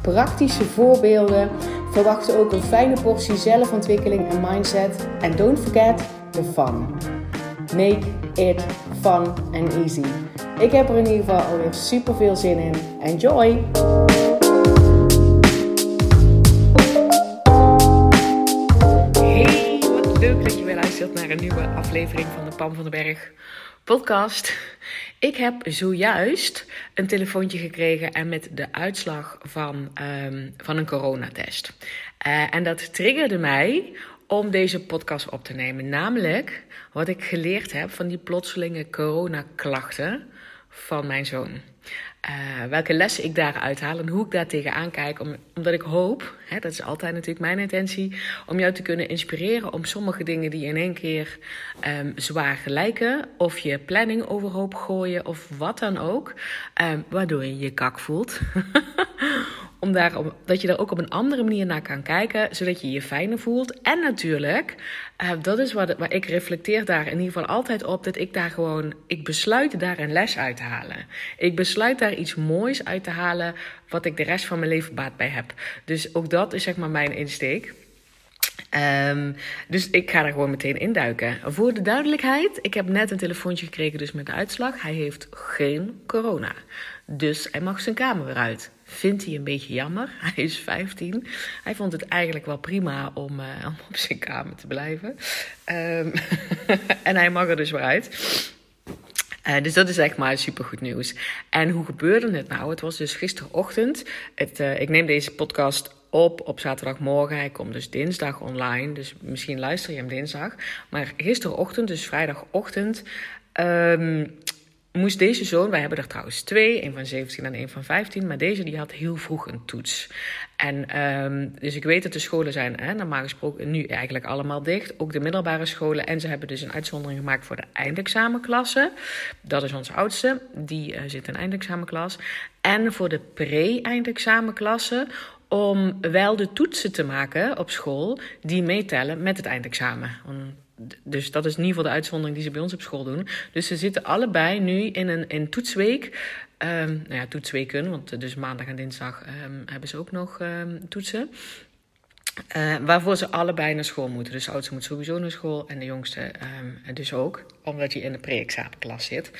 praktische voorbeelden. Verwacht ook een fijne portie zelfontwikkeling en mindset. En don't forget the fun. Make it fun and easy. Ik heb er in ieder geval alweer super veel zin in. Enjoy! Hey, wat leuk dat je weer luistert naar een nieuwe aflevering van de Pam van den Berg podcast. Ik heb zojuist een telefoontje gekregen en met de uitslag van, um, van een coronatest. Uh, en dat triggerde mij om deze podcast op te nemen. Namelijk wat ik geleerd heb van die plotselinge coronaklachten van mijn zoon. Uh, welke lessen ik daaruit haal en hoe ik daar tegenaan kijk. Om, omdat ik hoop, hè, dat is altijd natuurlijk mijn intentie, om jou te kunnen inspireren om sommige dingen die in één keer um, zwaar gelijken, of je planning overhoop gooien of wat dan ook, um, waardoor je je kak voelt. om daar, dat je daar ook op een andere manier naar kan kijken, zodat je je fijner voelt. En natuurlijk, uh, dat is wat, waar ik reflecteer daar in ieder geval altijd op, dat ik daar gewoon, ik besluit daar een les uit te halen. Ik besluit daar iets moois uit te halen, wat ik de rest van mijn leven baat bij heb. Dus ook dat is zeg maar mijn insteek. Um, dus ik ga er gewoon meteen induiken. Voor de duidelijkheid, ik heb net een telefoontje gekregen dus met de uitslag. Hij heeft geen corona. Dus hij mag zijn kamer weer uit vindt hij een beetje jammer. Hij is 15. Hij vond het eigenlijk wel prima om, uh, om op zijn kamer te blijven. Um, en hij mag er dus weer uit. Uh, dus dat is echt maar supergoed nieuws. En hoe gebeurde het nou? Het was dus gisterochtend. Het, uh, ik neem deze podcast op op zaterdagmorgen. Hij komt dus dinsdag online. Dus misschien luister je hem dinsdag. Maar gisterochtend, dus vrijdagochtend. Um, moest deze zoon, wij hebben er trouwens twee, een van 17 en een van 15, maar deze die had heel vroeg een toets. En um, dus ik weet dat de scholen zijn hè, normaal gesproken nu eigenlijk allemaal dicht, ook de middelbare scholen. En ze hebben dus een uitzondering gemaakt voor de eindexamenklasse. Dat is onze oudste, die uh, zit in eindexamenklas. En voor de pre-eindexamenklasse om wel de toetsen te maken op school die meetellen met het eindexamen dus dat is in ieder geval de uitzondering die ze bij ons op school doen. Dus ze zitten allebei nu in een in toetsweek. Um, nou ja, toetsweken, want dus maandag en dinsdag um, hebben ze ook nog um, toetsen. Uh, waarvoor ze allebei naar school moeten. Dus de oudste moet sowieso naar school en de jongste dus ook, omdat hij in de pre-examenklas zit.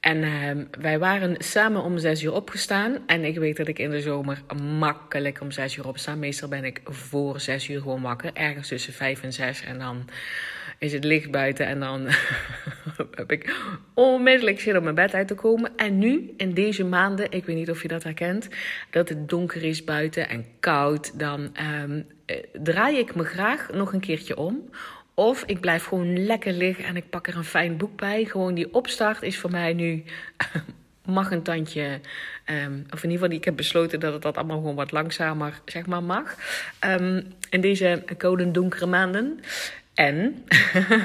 En wij waren samen om zes uur opgestaan. En ik weet dat ik in de zomer makkelijk om zes uur opsta. Meestal ben ik voor zes uur gewoon wakker. Ergens tussen vijf en zes. En dan is het licht buiten en dan heb ik onmiddellijk zin om mijn bed uit te komen. En nu, in deze maanden, ik weet niet of je dat herkent, dat het donker is buiten en koud, dan um, draai ik me graag nog een keertje om. Of ik blijf gewoon lekker liggen en ik pak er een fijn boek bij. Gewoon die opstart is voor mij nu mag een tandje. Um, of in ieder geval, ik heb besloten dat het dat allemaal gewoon wat langzamer zeg maar, mag. Um, in deze koude donkere maanden. En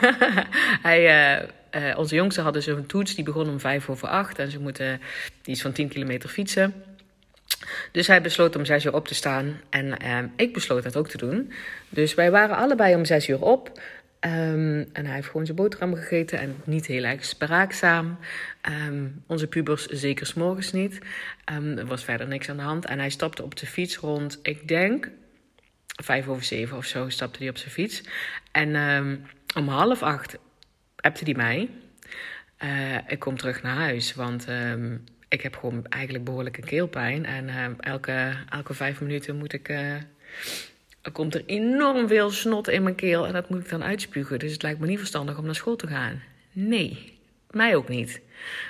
hij, uh, uh, onze jongste hadden zo'n toets, die begon om vijf over acht. En ze moeten iets van 10 kilometer fietsen. Dus hij besloot om zes uur op te staan. En uh, ik besloot dat ook te doen. Dus wij waren allebei om zes uur op. Um, en hij heeft gewoon zijn boterham gegeten en niet heel erg spraakzaam. Um, onze pubers zeker s'morgens niet. Er was verder niks aan de hand. En hij stapte op de fiets rond, ik denk, vijf over zeven of zo, stapte hij op zijn fiets. En um, om half acht appte hij mij. Uh, ik kom terug naar huis, want um, ik heb gewoon eigenlijk behoorlijke keelpijn. En uh, elke, elke vijf minuten moet ik... Uh, er komt er enorm veel snot in mijn keel en dat moet ik dan uitspugen. Dus het lijkt me niet verstandig om naar school te gaan. Nee, mij ook niet.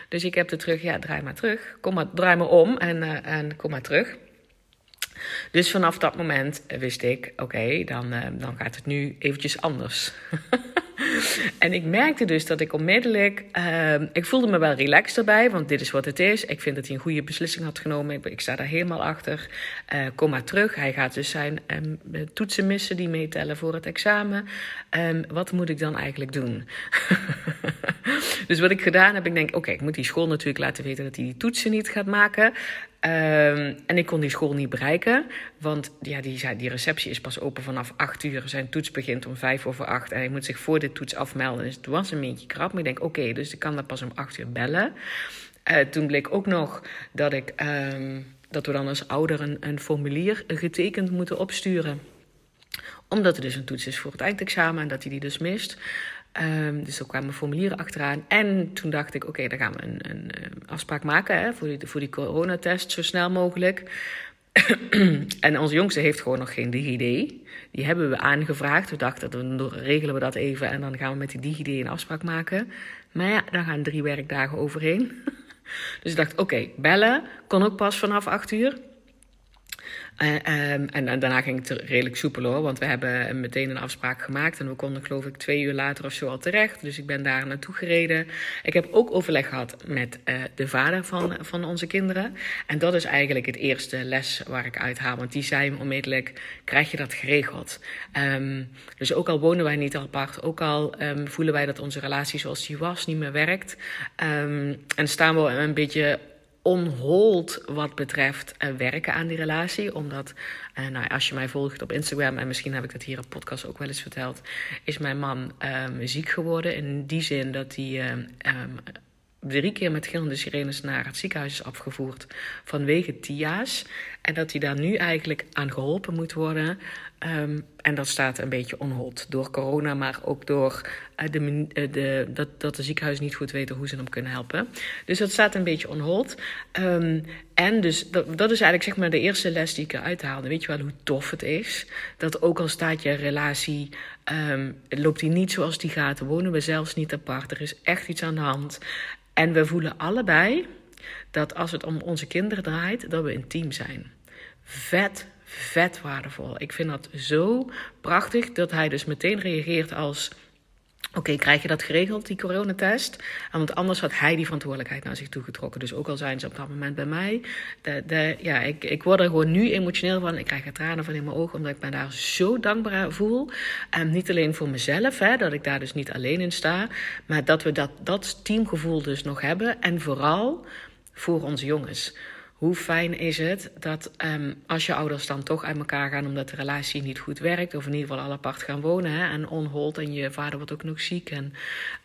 Dus ik heb er terug, ja, draai maar terug. Kom maar, draai maar om en, en kom maar terug. Dus vanaf dat moment wist ik, oké, dan, uh, dan gaat het nu eventjes anders. en ik merkte dus dat ik onmiddellijk. Uh, ik voelde me wel relaxed erbij, want dit is wat het is. Ik vind dat hij een goede beslissing had genomen. Ik, ik sta daar helemaal achter. Kom maar terug. Hij gaat dus zijn um, toetsen missen die meetellen voor het examen. Um, wat moet ik dan eigenlijk doen? dus wat ik gedaan heb, ik denk: oké, ik moet die school natuurlijk laten weten dat hij die toetsen niet gaat maken. Um, en ik kon die school niet bereiken, want ja, die, die receptie is pas open vanaf 8 uur. Zijn toets begint om 5 over 8 en hij moet zich voor de toets afmelden. Dus het was een beetje krap, maar ik denk oké, dus ik kan dat pas om 8 uur bellen. Uh, toen bleek ook nog dat, ik, um, dat we dan als ouder een, een formulier getekend moeten opsturen omdat er dus een toets is voor het eindexamen en dat hij die dus mist. Um, dus er kwamen formulieren achteraan. En toen dacht ik, oké, dan gaan we een, een, afspraak maken hè, voor, die, voor die coronatest zo snel mogelijk. en onze jongste heeft gewoon nog geen DigiD. Die hebben we aangevraagd. We dachten, dan regelen we dat even en dan gaan we met die DigiD een afspraak maken. Maar ja, daar gaan drie werkdagen overheen. dus ik dacht, oké, bellen kon ook pas vanaf acht uur. Uh, um, en, daarna ging het redelijk soepel hoor, want we hebben meteen een afspraak gemaakt. En we konden geloof ik twee uur later of zo al terecht. Dus ik ben daar naartoe gereden. Ik heb ook overleg gehad met uh, de vader van, van onze kinderen. En dat is eigenlijk het eerste les waar ik uit haal. Want die zei onmiddellijk, krijg je dat geregeld? Um, dus ook al wonen wij niet apart, ook al um, voelen wij dat onze relatie zoals die was niet meer werkt. en staan we een beetje onhold wat betreft uh, werken aan die relatie. Omdat, uh, nou, als je mij volgt op Instagram, en misschien heb ik dat hier op podcast ook wel eens verteld, is mijn man um, ziek geworden. In die zin dat hij um, drie keer met gillende sirenes naar het ziekenhuis is afgevoerd vanwege TIA's. En dat hij daar nu eigenlijk aan geholpen moet worden. Um, en dat staat een beetje onhold door corona, maar ook door uh, de, uh, de, dat, dat de ziekenhuizen niet goed weten hoe ze hem kunnen helpen. Dus dat staat een beetje onhold. Um, en dus dat, dat is eigenlijk zeg maar de eerste les die ik eruit haalde. Weet je wel hoe tof het is? Dat ook al staat je relatie, um, loopt die niet zoals die gaat, wonen we zelfs niet apart. Er is echt iets aan de hand. En we voelen allebei dat als het om onze kinderen draait, dat we een team zijn. Vet, vet waardevol. Ik vind dat zo prachtig dat hij dus meteen reageert als. Oké, krijg je dat geregeld, die coronatest? Want anders had hij die verantwoordelijkheid naar zich toe getrokken. Dus ook al zijn ze op dat moment bij mij. Ja, ik, ik word er gewoon nu emotioneel van. Ik krijg er tranen van in mijn ogen, omdat ik me daar zo dankbaar voel. En niet alleen voor mezelf, hè, dat ik daar dus niet alleen in sta. Maar dat we dat, dat teamgevoel dus nog hebben. En vooral voor onze jongens. Hoe fijn is het dat um, als je ouders dan toch uit elkaar gaan omdat de relatie niet goed werkt, of in ieder geval al apart gaan wonen hè, en onhold en je vader wordt ook nog ziek en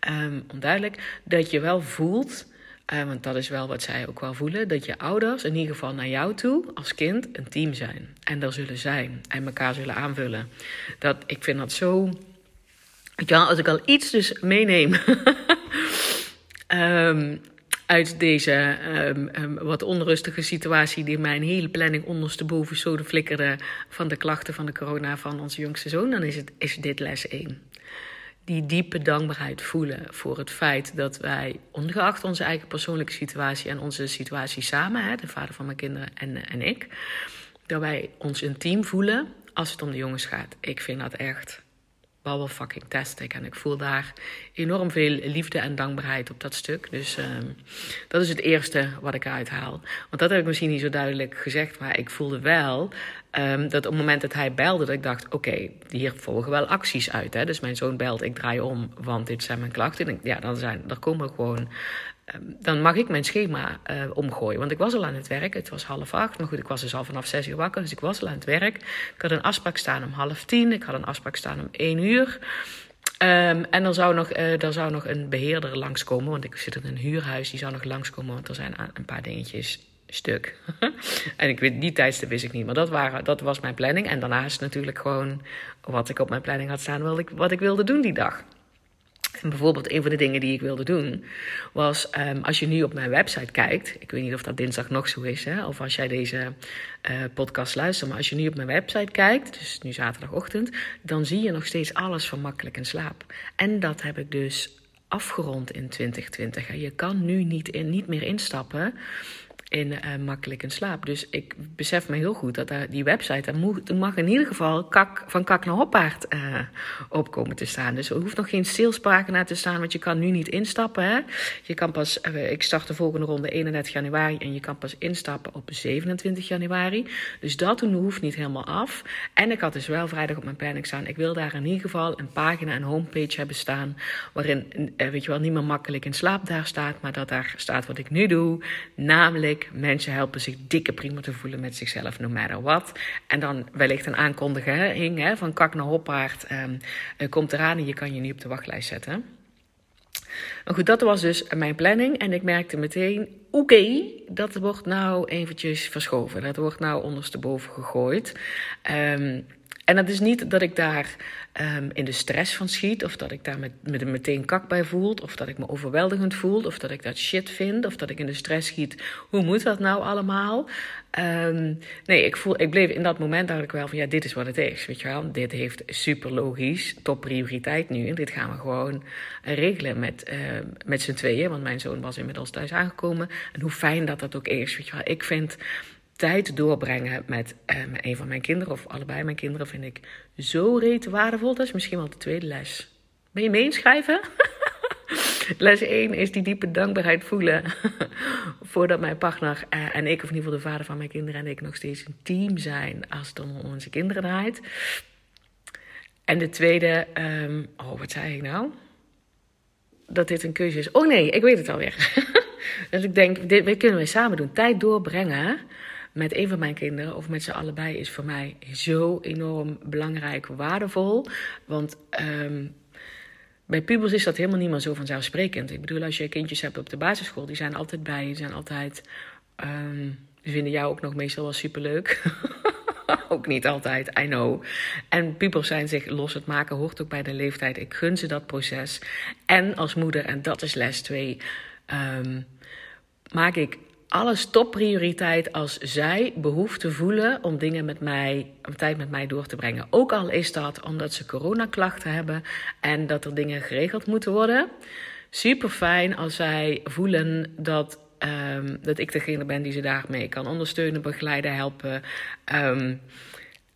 um, onduidelijk, dat je wel voelt, uh, want dat is wel wat zij ook wel voelen, dat je ouders in ieder geval naar jou toe als kind een team zijn en er zullen zijn en elkaar zullen aanvullen. Dat, ik vind dat zo. Ja, als ik al iets dus meeneem. um, uit deze um, um, wat onrustige situatie die mijn hele planning ondersteboven zo de flikkerde van de klachten van de corona van onze jongste zoon, dan is, het, is dit les 1. Die diepe dankbaarheid voelen voor het feit dat wij, ongeacht onze eigen persoonlijke situatie en onze situatie samen, hè, de vader van mijn kinderen en, en ik, dat wij ons intiem voelen als het om de jongens gaat. Ik vind dat echt wel fucking tastic. En ik voel daar enorm veel liefde en dankbaarheid op dat stuk. Dus um, dat is het eerste wat ik eruit haal. Want dat heb ik misschien niet zo duidelijk gezegd, maar ik voelde wel um, dat op het moment dat hij belde, dat ik dacht: oké, hier volgen wel acties uit. Hè? Dus mijn zoon belt, ik draai om, want dit zijn mijn klachten. En ja, dan zijn, er komen gewoon dan mag ik mijn schema uh, omgooien. Want ik was al aan het werk. Het was half acht. Maar goed, ik was dus al vanaf zes uur wakker. Dus ik was al aan het werk. Ik had een afspraak staan om half tien. Ik had een afspraak staan om één uur. Um, en er zou, nog, uh, er zou nog een beheerder langskomen. Want ik zit in een huurhuis. Die zou nog langskomen. Want er zijn een paar dingetjes stuk. en ik weet, die tijdstip wist ik niet. Maar dat, waren, dat was mijn planning. En daarnaast natuurlijk gewoon wat ik op mijn planning had staan. Wat ik, wat ik wilde doen die dag. Bijvoorbeeld een van de dingen die ik wilde doen was, um, als je nu op mijn website kijkt, ik weet niet of dat dinsdag nog zo is, hè, of als jij deze uh, podcast luistert, maar als je nu op mijn website kijkt, dus nu zaterdagochtend, dan zie je nog steeds alles van makkelijk in slaap. En dat heb ik dus afgerond in 2020. Je kan nu niet, in, niet meer instappen in uh, makkelijk in slaap. Dus ik besef me heel goed dat daar, die website, daar mag in ieder geval kak, van kak naar hoppaard uh, op komen te staan. Dus er hoeft nog geen salespagina te staan, want je kan nu niet instappen. Hè? Je kan pas, uh, ik start de volgende ronde 31 januari en je kan pas instappen op 27 januari. Dus dat hoeft niet helemaal af. En ik had dus wel vrijdag op mijn planning staan, ik wil daar in ieder geval een pagina, een homepage hebben staan, waarin, weet je wel, niet meer makkelijk in slaap daar staat, maar dat daar staat wat ik nu doe, namelijk mensen helpen zich dikke prima te voelen met zichzelf, no matter what. En dan wellicht een aankondiging hè, van kak naar hoppaard. Um, komt eraan en je kan je niet op de wachtlijst zetten. Maar goed, dat was dus mijn planning. En ik merkte meteen, oké, dat wordt nou eventjes verschoven. Dat wordt nou ondersteboven gegooid. Um, en dat is niet dat ik daar um, in de stress van schiet, of dat ik daar met, met meteen kak bij voel, of dat ik me overweldigend voel, of dat ik dat shit vind, of dat ik in de stress schiet. Hoe moet dat nou allemaal? Um, nee, ik, voel, ik bleef in dat moment ik wel van ja, dit is wat het is. Weet je wel, dit heeft super logisch topprioriteit nu. En dit gaan we gewoon regelen met, uh, met z'n tweeën. Want mijn zoon was inmiddels thuis aangekomen. En hoe fijn dat dat ook is. Weet je wel, ik vind tijd doorbrengen met, uh, met een van mijn kinderen, of allebei mijn kinderen, vind ik zo reet waardevol. Dat is misschien wel de tweede les. Ben je mee inschrijven? les 1 is die diepe dankbaarheid voelen. Voordat mijn partner uh, en ik, of in ieder geval de vader van mijn kinderen en ik, nog steeds een team zijn als het om onze kinderen draait. En de tweede, um, oh, wat zei ik nou? Dat dit een keuze is. Oh nee, ik weet het alweer. dus ik denk, dit, dit kunnen we samen doen. Tijd doorbrengen met een van mijn kinderen of met z'n allebei is voor mij zo enorm belangrijk, waardevol. Want um, bij pubers is dat helemaal niet meer zo vanzelfsprekend. Ik bedoel, als je kindjes hebt op de basisschool, die zijn altijd bij, die zijn altijd. Die vinden jou ook nog meestal wel superleuk. ook niet altijd, I know. En pubers zijn zich los het maken, hoort ook bij de leeftijd. Ik gun ze dat proces. En als moeder, en dat is les 2, um, ehm, maak ik alles topprioriteit als zij behoefte voelen om dingen met mij, om tijd met mij door te brengen. Ook al is dat omdat ze coronaklachten hebben en dat er dingen geregeld moeten worden. Super fijn als zij voelen dat, um, dat ik degene ben die ze daarmee kan ondersteunen, begeleiden, helpen. Um,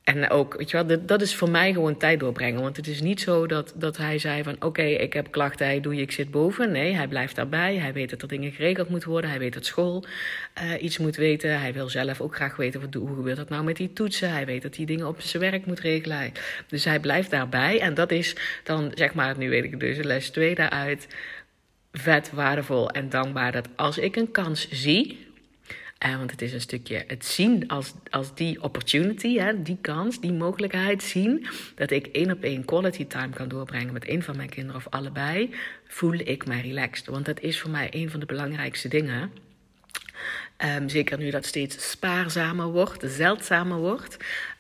en ook, weet je wel, dat is voor mij gewoon tijd doorbrengen. Want het is niet zo dat, dat hij zei van... oké, ik heb klachten, hij doe je, ik zit boven. Nee, hij blijft daarbij. Hij weet dat er dingen geregeld moeten worden. Hij weet dat school uh, iets moet weten. Hij wil zelf ook graag weten, wat, hoe gebeurt dat nou met die toetsen? Hij weet dat hij dingen op zijn werk moet regelen. Dus hij blijft daarbij. En dat is dan, zeg maar, nu weet ik dus les 2 daaruit... vet waardevol en dankbaar dat als ik een kans zie uh, want het is een stukje het zien als, als die opportunity, hè, die kans, die mogelijkheid zien. Dat ik één op één quality time kan doorbrengen met een van mijn kinderen of allebei. Voel ik mij relaxed. Want dat is voor mij een van de belangrijkste dingen. Um, zeker nu dat steeds spaarzamer wordt, zeldzamer wordt.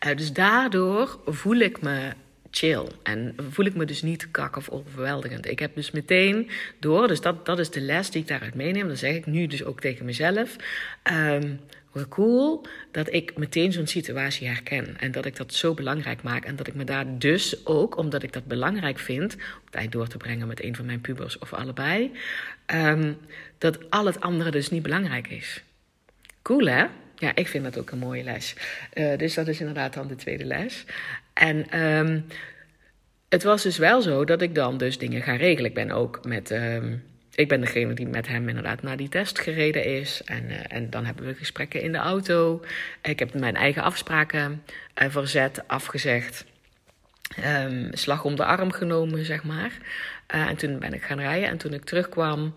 Uh, dus daardoor voel ik me chill. En voel ik me dus niet kak of overweldigend. Ik heb dus meteen door, dus dat, dat is de les die ik daaruit meeneem. Dan zeg ik nu dus ook tegen mezelf. Um, cool dat ik meteen zo'n situatie herken. En dat ik dat zo belangrijk maak. En dat ik me daar dus ook, omdat ik dat belangrijk vind, tijd door te brengen met een van mijn pubers of allebei, um, dat al het andere dus niet belangrijk is. Cool hè? Ja, ik vind dat ook een mooie les. Uh, dus dat is inderdaad dan de tweede les. En um, het was dus wel zo dat ik dan dus dingen ga regelen. Ik ben ook met. Um, ik ben degene die met hem inderdaad naar die test gereden is. En, uh, en dan hebben we gesprekken in de auto. Ik heb mijn eigen afspraken uh, verzet, afgezegd. Um, slag om de arm genomen, zeg maar. Uh, en toen ben ik gaan rijden. En toen ik terugkwam,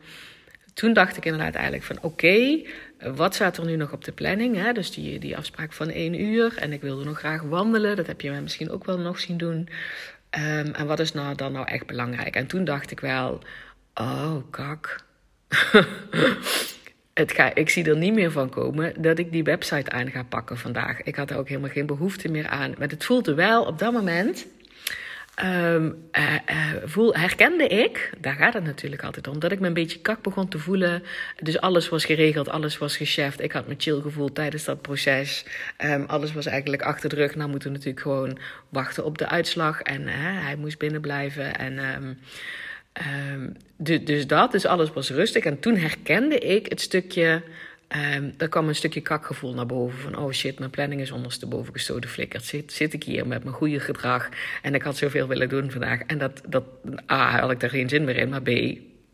toen dacht ik inderdaad eigenlijk van... oké, wat staat er nu nog op de planning? Hè? Dus die, die afspraak van één uur. En ik wilde nog graag wandelen. Dat heb je mij misschien ook wel nog zien doen. Um, en wat is nou dan nou echt belangrijk? En toen dacht ik wel, oh kak. Het ga, ik zie er niet meer van komen dat ik die website aan ga pakken vandaag. Ik had er ook helemaal geen behoefte meer aan. Maar het voelde wel op dat moment Um, uh, uh, voel, herkende ik, daar gaat het natuurlijk altijd om, dat ik me een beetje kak begon te voelen. Dus alles was geregeld, alles was gecheft. Ik had me chill gevoeld tijdens dat proces. Um, alles was eigenlijk achter de rug. Nou moeten we natuurlijk gewoon wachten op de uitslag. En hij moest binnen blijven. En um, dus dat, dus alles was rustig. En toen herkende ik het stukje Um, dan kwam een stukje kakgevoel naar boven. Van, oh shit, mijn planning is ondersteboven gestoten flikkerd. Zit, zit ik hier met mijn goede gedrag. En ik had zoveel willen doen vandaag. En dat, dat A, had ik daar geen zin meer in. Maar B,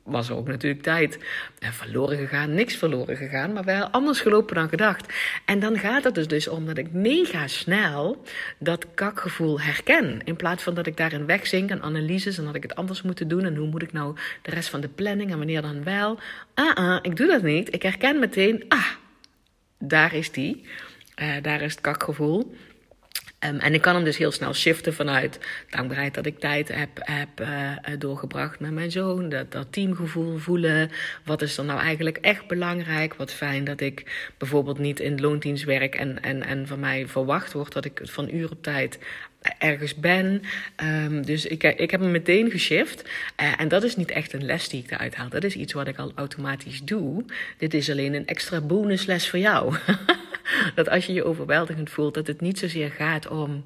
was er ook natuurlijk tijd. En verloren gegaan, niks verloren gegaan, maar wel anders gelopen dan gedacht. En dan gaat het dus, dus om dat ik mega snel dat kakgevoel herken. In plaats van dat ik daarin wegzink en analyses en dat ik het anders moet doen. En hoe moet ik nou de rest van de planning en wanneer dan wel. Ah, ah, ik doe dat niet. Ik herken meteen, ah, daar is die. Uh, daar is het kakgevoel. Um, en ik kan hem dus heel snel shiften vanuit dankbaarheid dat ik tijd heb, heb uh, doorgebracht met mijn zoon. Dat, dat teamgevoel voelen. Wat is er nou eigenlijk echt belangrijk? Wat fijn dat ik bijvoorbeeld niet in loondienst werk en, en, en van mij verwacht wordt dat ik van uur op tijd ergens ben. Um, dus ik, ik heb hem meteen geshift. Uh, en dat is niet echt een les die ik eruit haal. Dat is iets wat ik al automatisch doe. Dit is alleen een extra bonusles voor jou. dat als je je overweldigend voelt, dat het niet zozeer gaat om.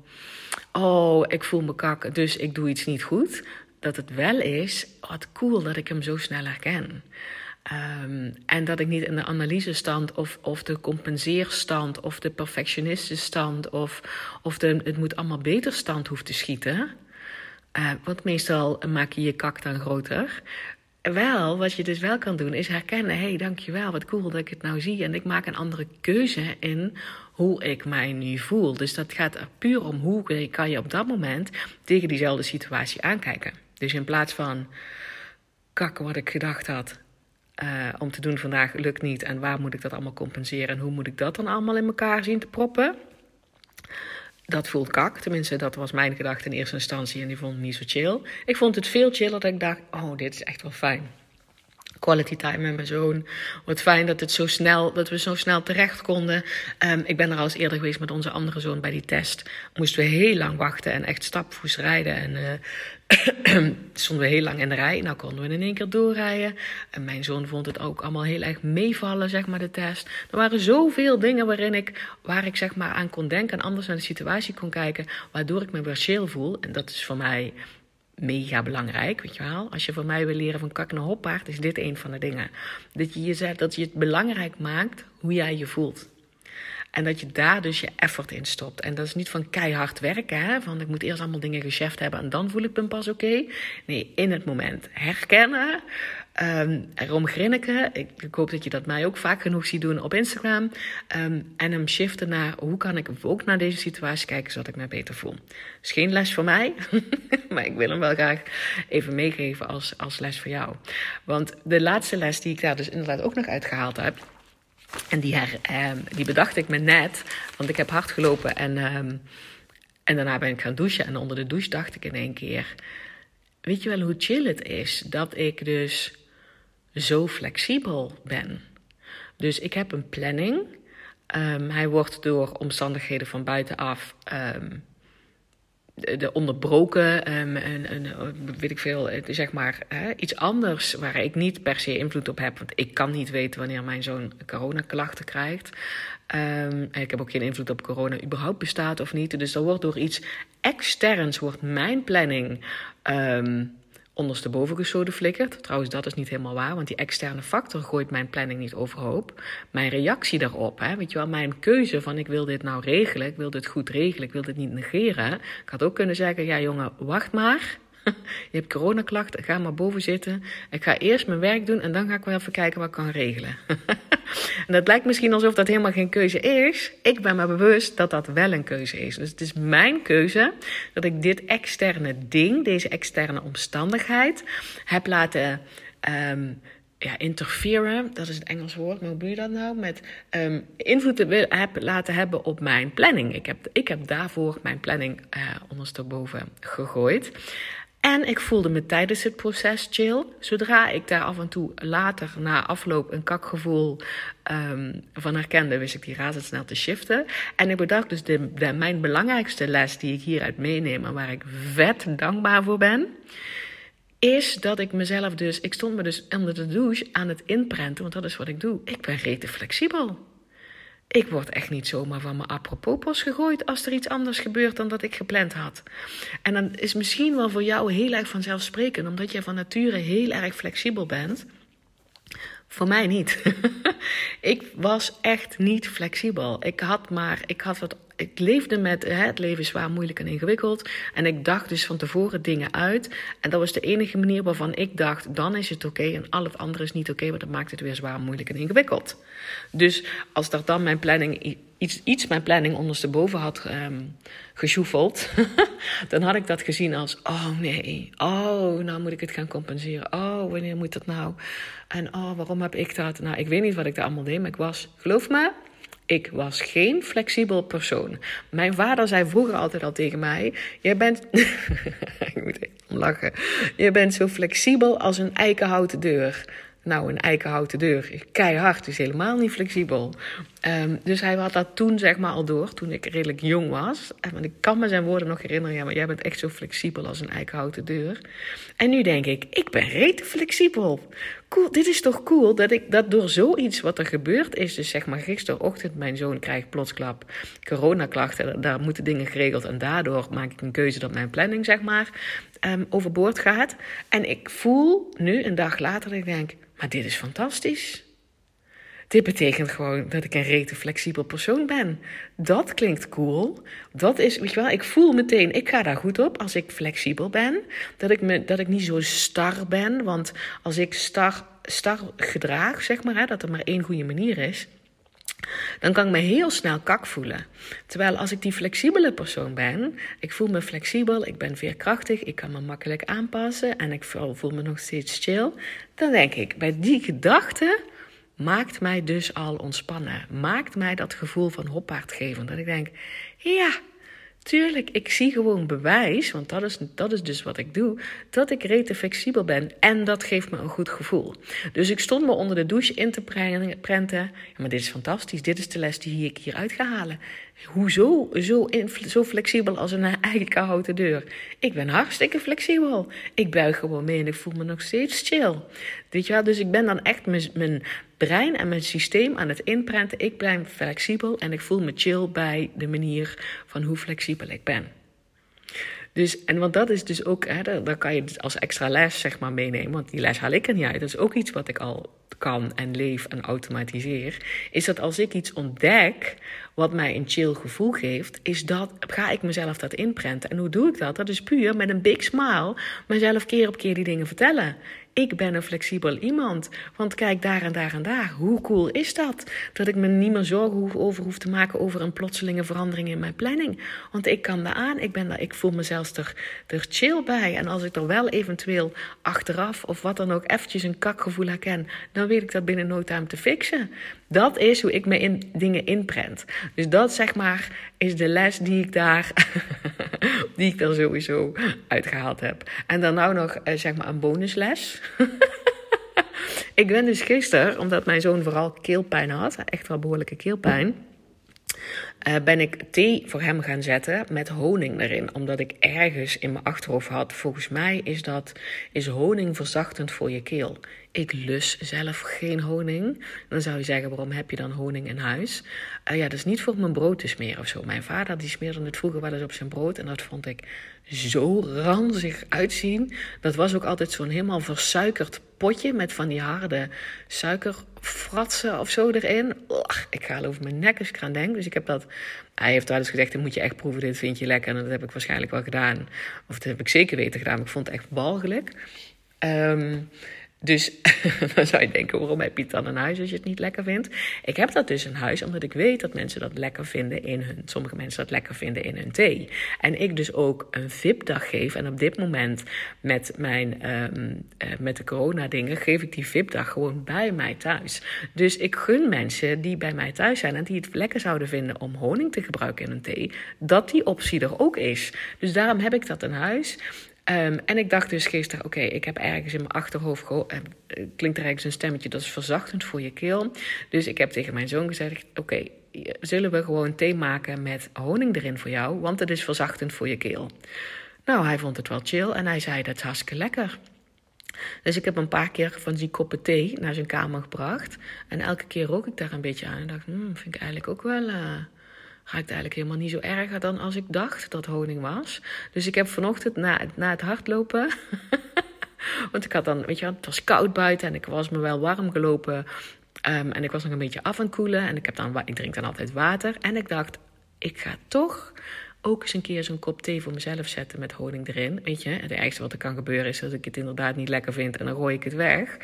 Oh, ik voel me kak, dus ik doe iets niet goed. Dat het wel is, wat cool dat ik hem zo snel herken. Um, en dat ik niet in de analysestand of, of de compenseerstand of de perfectionistenstand of, of de het moet allemaal beter stand hoef te schieten. Uh, want meestal maak je je kak dan groter. Wel, wat je dus wel kan doen, is herkennen: hé, dankjewel, wat cool dat ik het nou zie. En ik maak een andere keuze in hoe ik mij nu voel. Dus dat gaat er puur om hoe kan je op dat moment tegen diezelfde situatie aankijken. Dus in plaats van kakken wat ik gedacht had, uh, om te doen vandaag lukt niet. En waar moet ik dat allemaal compenseren? En hoe moet ik dat dan allemaal in elkaar zien te proppen? Dat voelt kak. Tenminste, dat was mijn gedachte in eerste instantie. En die vond ik niet zo chill. Ik vond het veel chiller dat ik dacht: oh, dit is echt wel fijn quality time met mijn zoon. Wat fijn dat, het zo snel, dat we zo snel terecht konden. Um, ik ben er al eens eerder geweest met onze andere zoon bij die test. Moesten we heel lang wachten en echt stapvoets rijden. En uh, stonden we heel lang in de rij. Nou konden we in één keer doorrijden. En mijn zoon vond het ook allemaal heel erg meevallen, zeg maar, de test. Er waren zoveel dingen waarin ik, waar ik zeg maar aan kon denken en anders naar de situatie kon kijken. Waardoor ik me weer voel. En dat is voor mij mega belangrijk, weet je wel. Als je van mij wil leren van kak naar hoppaard, is dit een van de dingen. Dat je, je dat je het belangrijk maakt hoe jij je voelt. En dat je daar dus je effort in stopt. En dat is niet van keihard werken, hè? van ik moet eerst allemaal dingen gecheft hebben en dan voel ik me pas oké. Nee, in het moment herkennen, um, erom grinniken. Ik, ik, hoop dat je dat mij ook vaak genoeg ziet doen op Instagram. Um, en hem shiften naar hoe kan ik ook naar deze situatie kijken zodat ik me beter voel. is geen les voor mij, maar ik wil hem wel graag even meegeven als, als les voor jou. Want de laatste les die ik daar dus inderdaad ook nog uitgehaald heb en die, her, um, die bedacht ik me net, want ik heb hard gelopen en, um, en daarna ben ik gaan douchen. En onder de douche dacht ik in één keer: Weet je wel hoe chill het is dat ik dus zo flexibel ben? Dus ik heb een planning. Um, hij wordt door omstandigheden van buitenaf de onderbroken, um, en, en, weet ik veel, zeg maar hè, iets anders waar ik niet per se invloed op heb. Want ik kan niet weten wanneer mijn zoon coronaklachten krijgt. Um, ik heb ook geen invloed op corona überhaupt bestaat of niet. Dus er wordt door iets externs wordt mijn planning um, ondersteboven geschoten flikkert. Trouwens, dat is niet helemaal waar, want die externe factor gooit mijn planning niet overhoop. Mijn reactie daarop, hè, weet je wel, mijn keuze van ik wil dit nou regelen, ik wil dit goed regelen, ik wil dit niet negeren. Ik had ook kunnen zeggen, ja jongen, wacht maar. Je hebt coronaklachten, ga maar boven zitten. Ik ga eerst mijn werk doen en dan ga ik wel even kijken wat ik kan regelen. en dat lijkt misschien alsof dat helemaal geen keuze is. Ik ben me bewust dat dat wel een keuze is. Dus het is mijn keuze dat ik dit externe ding, deze externe omstandigheid, heb laten. Um, ja, interferen, dat is het Engels woord, maar hoe doe je dat nou? Met um, invloed heb laten hebben op mijn planning. Ik heb, ik heb daarvoor mijn planning uh, ondersteboven gegooid. En ik voelde me tijdens het proces chill. Zodra ik daar af en toe later, na afloop, een kakgevoel um, van herkende, wist ik die razendsnel te shiften. En ik bedacht dus de, mijn belangrijkste les die ik hieruit meeneem en waar ik vet dankbaar voor ben, is dat ik mezelf dus, ik stond me dus onder de douche aan het inprenten, want dat is wat ik doe. Ik ben rete flexibel. Ik word echt niet zomaar van mijn apropos gegooid als er iets anders gebeurt dan dat ik gepland had. En dan is misschien wel voor jou heel erg vanzelfsprekend, omdat jij van nature heel erg flexibel bent. Voor mij niet. ik was echt niet flexibel. Ik had maar, ik had wat ik leefde met het leven zwaar, moeilijk en ingewikkeld. En ik dacht dus van tevoren dingen uit. En dat was de enige manier waarvan ik dacht: dan is het oké. en al het andere is niet oké, want dat maakt het weer zwaar, moeilijk en ingewikkeld. Dus als er dan mijn planning, iets, iets mijn planning ondersteboven had um, gesjoefeld, dan had ik dat gezien als: oh nee, oh, nou moet ik het gaan compenseren. Oh, wanneer moet dat nou? En oh, waarom heb ik dat? Nou, ik weet niet wat ik daar allemaal deed, maar ik was, geloof me, ik was geen flexibel persoon. Mijn vader zei vroeger altijd al tegen mij: Jij bent. ik moet lachen. Je bent zo flexibel als een eikenhouten deur. Nou, een eikenhouten deur. Keihard, is helemaal niet flexibel. Um, dus hij had dat toen zeg maar al door, toen ik redelijk jong was. En ik kan me zijn woorden nog herinneren. Ja, maar jij bent echt zo flexibel als een eikenhouten deur. En nu denk ik, ik ben rete flexibel. Cool, dit is toch cool dat ik dat door zoiets wat er gebeurd is. Dus zeg maar gisterochtend, mijn zoon krijgt plotsklap coronaklachten. Daar moeten dingen geregeld. En daardoor maak ik een keuze dat mijn planning zeg maar um, overboord gaat. En ik voel nu, een dag later, dat ik denk, maar dit is fantastisch. Dit betekent gewoon dat ik een rete flexibel persoon ben. Dat klinkt cool. Dat is, weet je wel, ik voel meteen, ik ga daar goed op als ik flexibel ben. Dat ik, me, dat ik niet zo star ben. Want als ik star, star gedraag, zeg maar, hè, dat er maar één goede manier is. Dan kan ik me heel snel kak voelen. Terwijl als ik die flexibele persoon ben, ik voel me flexibel, ik ben veerkrachtig, ik kan me makkelijk aanpassen en ik voel me nog steeds chill. Dan denk ik, bij die gedachte maakt mij dus al ontspannen. Maakt mij dat gevoel van hoppaard geven. Dat ik denk, ja, tuurlijk, ik zie gewoon bewijs, want dat is, dat is dus wat ik doe, dat ik rete flexibel ben. En dat geeft me een goed gevoel. Dus ik stond me onder de douche in te prenten. Ja, maar dit is fantastisch. Dit is de les die ik hieruit ga halen. Hoezo zo, zo flexibel als een eigen houten deur? Ik ben hartstikke flexibel. Ik buig gewoon mee en ik voel me nog steeds chill. Weet je wel? Dus ik ben dan echt mijn brein en mijn systeem aan het inprenten. Ik blijf flexibel en ik voel me chill bij de manier van hoe flexibel ik ben. Dus, en want dat is dus ook, hè, kan je als extra les zeg maar meenemen, want die les haal ik er niet uit. Dat is ook iets wat ik al kan en leef en automatiseer. Is dat als ik iets ontdek wat mij een chill gevoel geeft, is dat, ga ik mezelf dat inprenten. En hoe doe ik dat? Dat is puur met een big smile mezelf keer op keer die dingen vertellen ik ben een flexibel iemand. Want kijk daar en daar en daar. Hoe cool is dat? Dat ik me niet meer zorgen over hoef te maken over een plotselinge verandering in mijn planning. Want ik kan daar aan. Ik, ben daar, ik voel mezelf er, er chill bij. En als ik er wel eventueel achteraf of wat dan ook eventjes een kakgevoel herken, dan weet ik dat binnen no time te fixen. Dat is hoe ik me in dingen inprent. Dus dat zeg maar is de les die ik daar, die ik er sowieso uitgehaald heb. En dan nou nog eh, zeg maar een bonusles. ik ben dus gisteren, omdat mijn zoon vooral keelpijn had, echt wel behoorlijke keelpijn. Uh, ben ik thee voor hem gaan zetten met honing erin. Omdat ik ergens in mijn achterhoofd had, volgens mij is, dat, is honing verzachtend voor je keel. Ik lus zelf geen honing. Dan zou je zeggen, waarom heb je dan honing in huis? Uh, ja, dat is niet voor mijn brood te smeren of zo. Mijn vader die smeerde het vroeger wel eens op zijn brood. En dat vond ik zo ranzig uitzien. Dat was ook altijd zo'n helemaal versuikerd potje met van die harde suikerfratsen of zo erin. Ugh, ik ga al over mijn nek als ik eraan denk. Dus ik heb dat... Hij heeft wel eens gezegd, dat moet je echt proeven, dit vind je lekker. En dat heb ik waarschijnlijk wel gedaan. Of dat heb ik zeker weten gedaan, ik vond het echt walgelijk. Um, dus dan zou je denken, waarom heb je het dan in huis als je het niet lekker vindt? Ik heb dat dus in huis omdat ik weet dat mensen dat lekker vinden in hun... Sommige mensen dat lekker vinden in hun thee. En ik dus ook een VIP-dag geef. En op dit moment met, mijn, um, met de corona-dingen geef ik die VIP-dag gewoon bij mij thuis. Dus ik gun mensen die bij mij thuis zijn en die het lekker zouden vinden om honing te gebruiken in een thee, dat die optie er ook is. Dus daarom heb ik dat in huis. Um, en ik dacht dus gisteren, oké, ik heb ergens in mijn achterhoofd, uh, klinkt er ergens een stemmetje, dat is verzachtend voor je keel. Dus ik heb tegen mijn zoon gezegd, oké, zullen we gewoon thee maken met honing erin voor jou, want het is verzachtend voor je keel. Nou, hij vond het wel chill en hij zei, dat is hartstikke lekker. Dus ik heb een paar keer van die koppen thee naar zijn kamer gebracht. En elke keer rook ik daar een beetje aan en dacht, hmm, vind ik eigenlijk ook wel... Uh, raakt eigenlijk helemaal niet zo erger dan als ik dacht dat honing was. Dus ik heb vanochtend na, na het hardlopen Want ik had dan, weet je het was koud buiten en ik was me wel warm gelopen. Ehm, en ik was nog een beetje af aan koelen. En ik, heb dan, ik drink dan altijd water. En ik dacht, ik ga toch ook eens een keer zo'n kop thee voor mezelf zetten met honing erin. Weet je, het ergste wat er kan gebeuren is dat ik het inderdaad niet lekker vind en dan gooi ik het weg.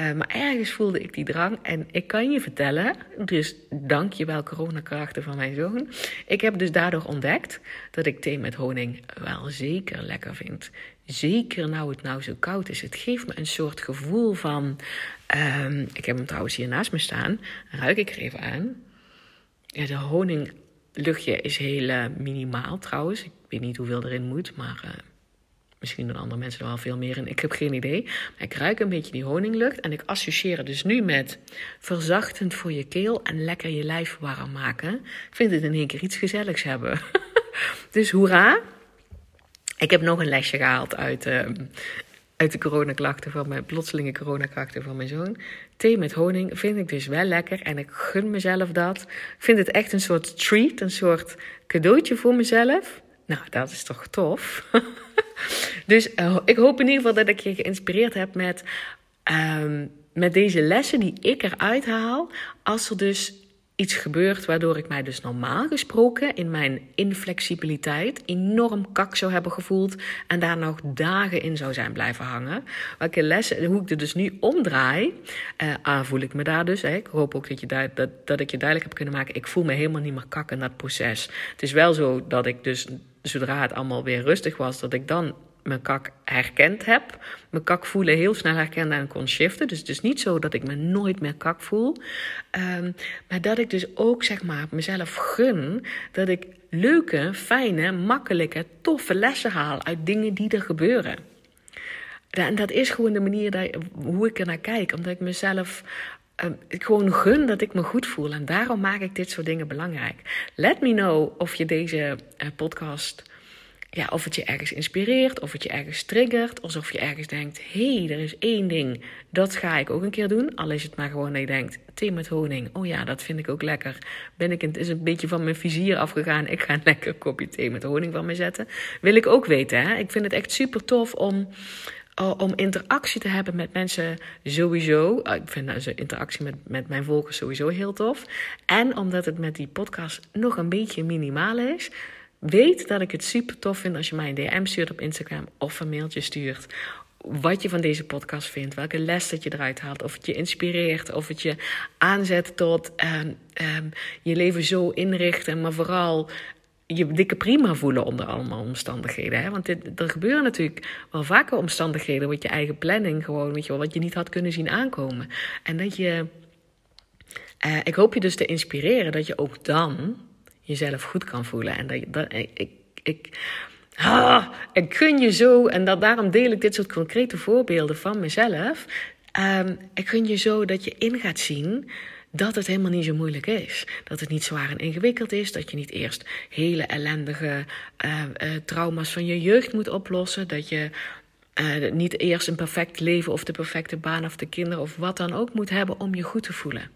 Uh, maar ergens voelde ik die drang en ik kan je vertellen, dus dank je wel coronakrachten van mijn zoon. Ik heb dus daardoor ontdekt dat ik thee met honing wel zeker lekker vind. Zeker nou het nou zo koud is. Het geeft me een soort gevoel van. Um, ik heb hem trouwens hier naast me staan. Ruik ik er even aan. Ja, de honing luchtje is heel uh, minimaal trouwens. Ik weet niet hoeveel erin moet, maar uh, misschien doen andere mensen er wel veel meer in. Ik heb geen idee. Maar ik ruik een beetje die honinglucht en ik associeer het dus nu met verzachtend voor je keel en lekker je lijf warm maken. Ik vind het in één keer iets gezelligs hebben. dus hoera. Ik heb nog een lesje gehaald uit, uh, uit de coronaklachten van mijn plotselinge coronaklachten van mijn zoon. Thee met honing vind ik dus wel lekker en ik gun mezelf dat. Ik vind het echt een soort treat, een soort cadeautje voor mezelf. Nou, dat is toch tof. dus uh, ik hoop in ieder geval dat ik je geïnspireerd heb met, um, met deze lessen die ik eruit haal. Als er dus iets gebeurt waardoor ik mij dus normaal gesproken in mijn inflexibiliteit enorm kak zou hebben gevoeld en daar nog dagen in zou zijn blijven hangen. Welke lessen, hoe ik er dus nu omdraai, voel ik me daar dus. Hè. Ik hoop ook dat, je dat, dat ik je duidelijk heb kunnen maken. Ik voel me helemaal niet meer kak in dat proces. Het is wel zo dat ik dus zodra het allemaal weer rustig was, dat ik dan mijn kak herkend heb. Mijn kak voelen heel snel herkende en kon shiften. Dus het is niet zo dat ik me nooit meer kak voel. Um, maar dat ik dus ook zeg maar mezelf gun dat ik leuke, fijne, makkelijke, toffe lessen haal uit dingen die er gebeuren. En dat is gewoon de manier dat, hoe ik er naar kijk. Omdat ik mezelf uh, gewoon gun dat ik me goed voel. En daarom maak ik dit soort dingen belangrijk. Let me know of je deze uh, podcast ja, of het je ergens inspireert, of het je ergens triggert, alsof je ergens denkt: hé, hey, er is één ding, dat ga ik ook een keer doen. Al is het maar gewoon dat je denkt: thee met honing, oh ja, dat vind ik ook lekker. Ben ik het is een beetje van mijn vizier afgegaan. Ik ga een lekker kopje thee met honing van me zetten. Wil ik ook weten, hè? Ik vind het echt super tof om om interactie te hebben met mensen sowieso. Ik vind deze interactie met, met mijn volgers sowieso heel tof. En omdat het met die podcast nog een beetje minimaal is, Weet dat ik het super tof vind als je mij een DM stuurt op Instagram of een mailtje stuurt. Wat je van deze podcast vindt, welke les dat je eruit haalt, of het je inspireert, of het je aanzet tot um, um, je leven zo inrichten, maar vooral je dikke prima voelen onder allemaal omstandigheden. Hè? Want dit, er gebeuren natuurlijk wel vaker omstandigheden, wat je eigen planning gewoon, wat je niet had kunnen zien aankomen. En dat je, uh, ik hoop je dus te inspireren dat je ook dan jezelf goed kan voelen. En dat, dat ik, ik, ah, ik gun je zo, en dat, daarom deel ik dit soort concrete voorbeelden van mezelf. Um, ik gun je zo dat je in gaat zien dat het helemaal niet zo moeilijk is. Dat het niet zwaar en ingewikkeld is. Dat je niet eerst hele ellendige uh, uh, trauma's van je jeugd moet oplossen. Dat je uh, niet eerst een perfect leven of de perfecte baan of de kinderen of wat dan ook moet hebben om je goed te voelen.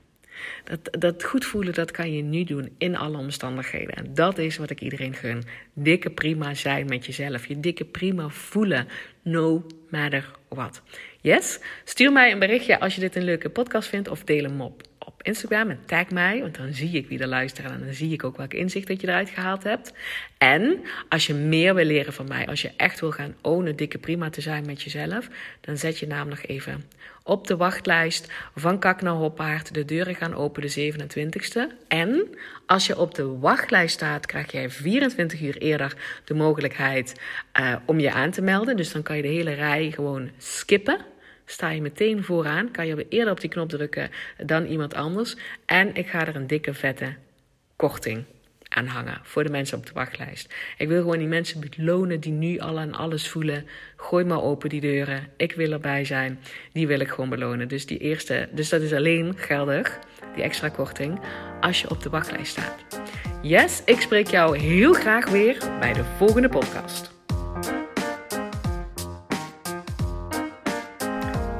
Dat, dat goed voelen, dat kan je nu doen in alle omstandigheden. En dat is wat ik iedereen gun. Dikke prima zijn met jezelf. Je dikke prima voelen. No matter what. Yes? Stuur mij een berichtje als je dit een leuke podcast vindt. Of deel hem op Instagram en tag mij, want dan zie ik wie er luisteren en dan zie ik ook welk inzicht dat je eruit gehaald hebt. En als je meer wil leren van mij, als je echt wil gaan ownen dikke prima te zijn met jezelf, dan zet je naam nog even op de wachtlijst van Kak naar Hoppaard. De deuren gaan open de 27e. En als je op de wachtlijst staat, krijg jij 24 uur eerder de mogelijkheid uh, om je aan te melden. Dus dan kan je de hele rij gewoon skippen sta je meteen vooraan. Kan je eerder op die knop drukken dan iemand anders. En ik ga er een dikke vette korting aan hangen voor de mensen op de wachtlijst. Ik wil gewoon die mensen belonen die nu al aan alles voelen. Gooi maar open die deuren. Ik wil erbij zijn. Die wil ik gewoon belonen. Dus die eerste, dus dat is alleen geldig, die extra korting, als je op de wachtlijst staat. Yes, ik spreek jou heel graag weer bij de volgende podcast.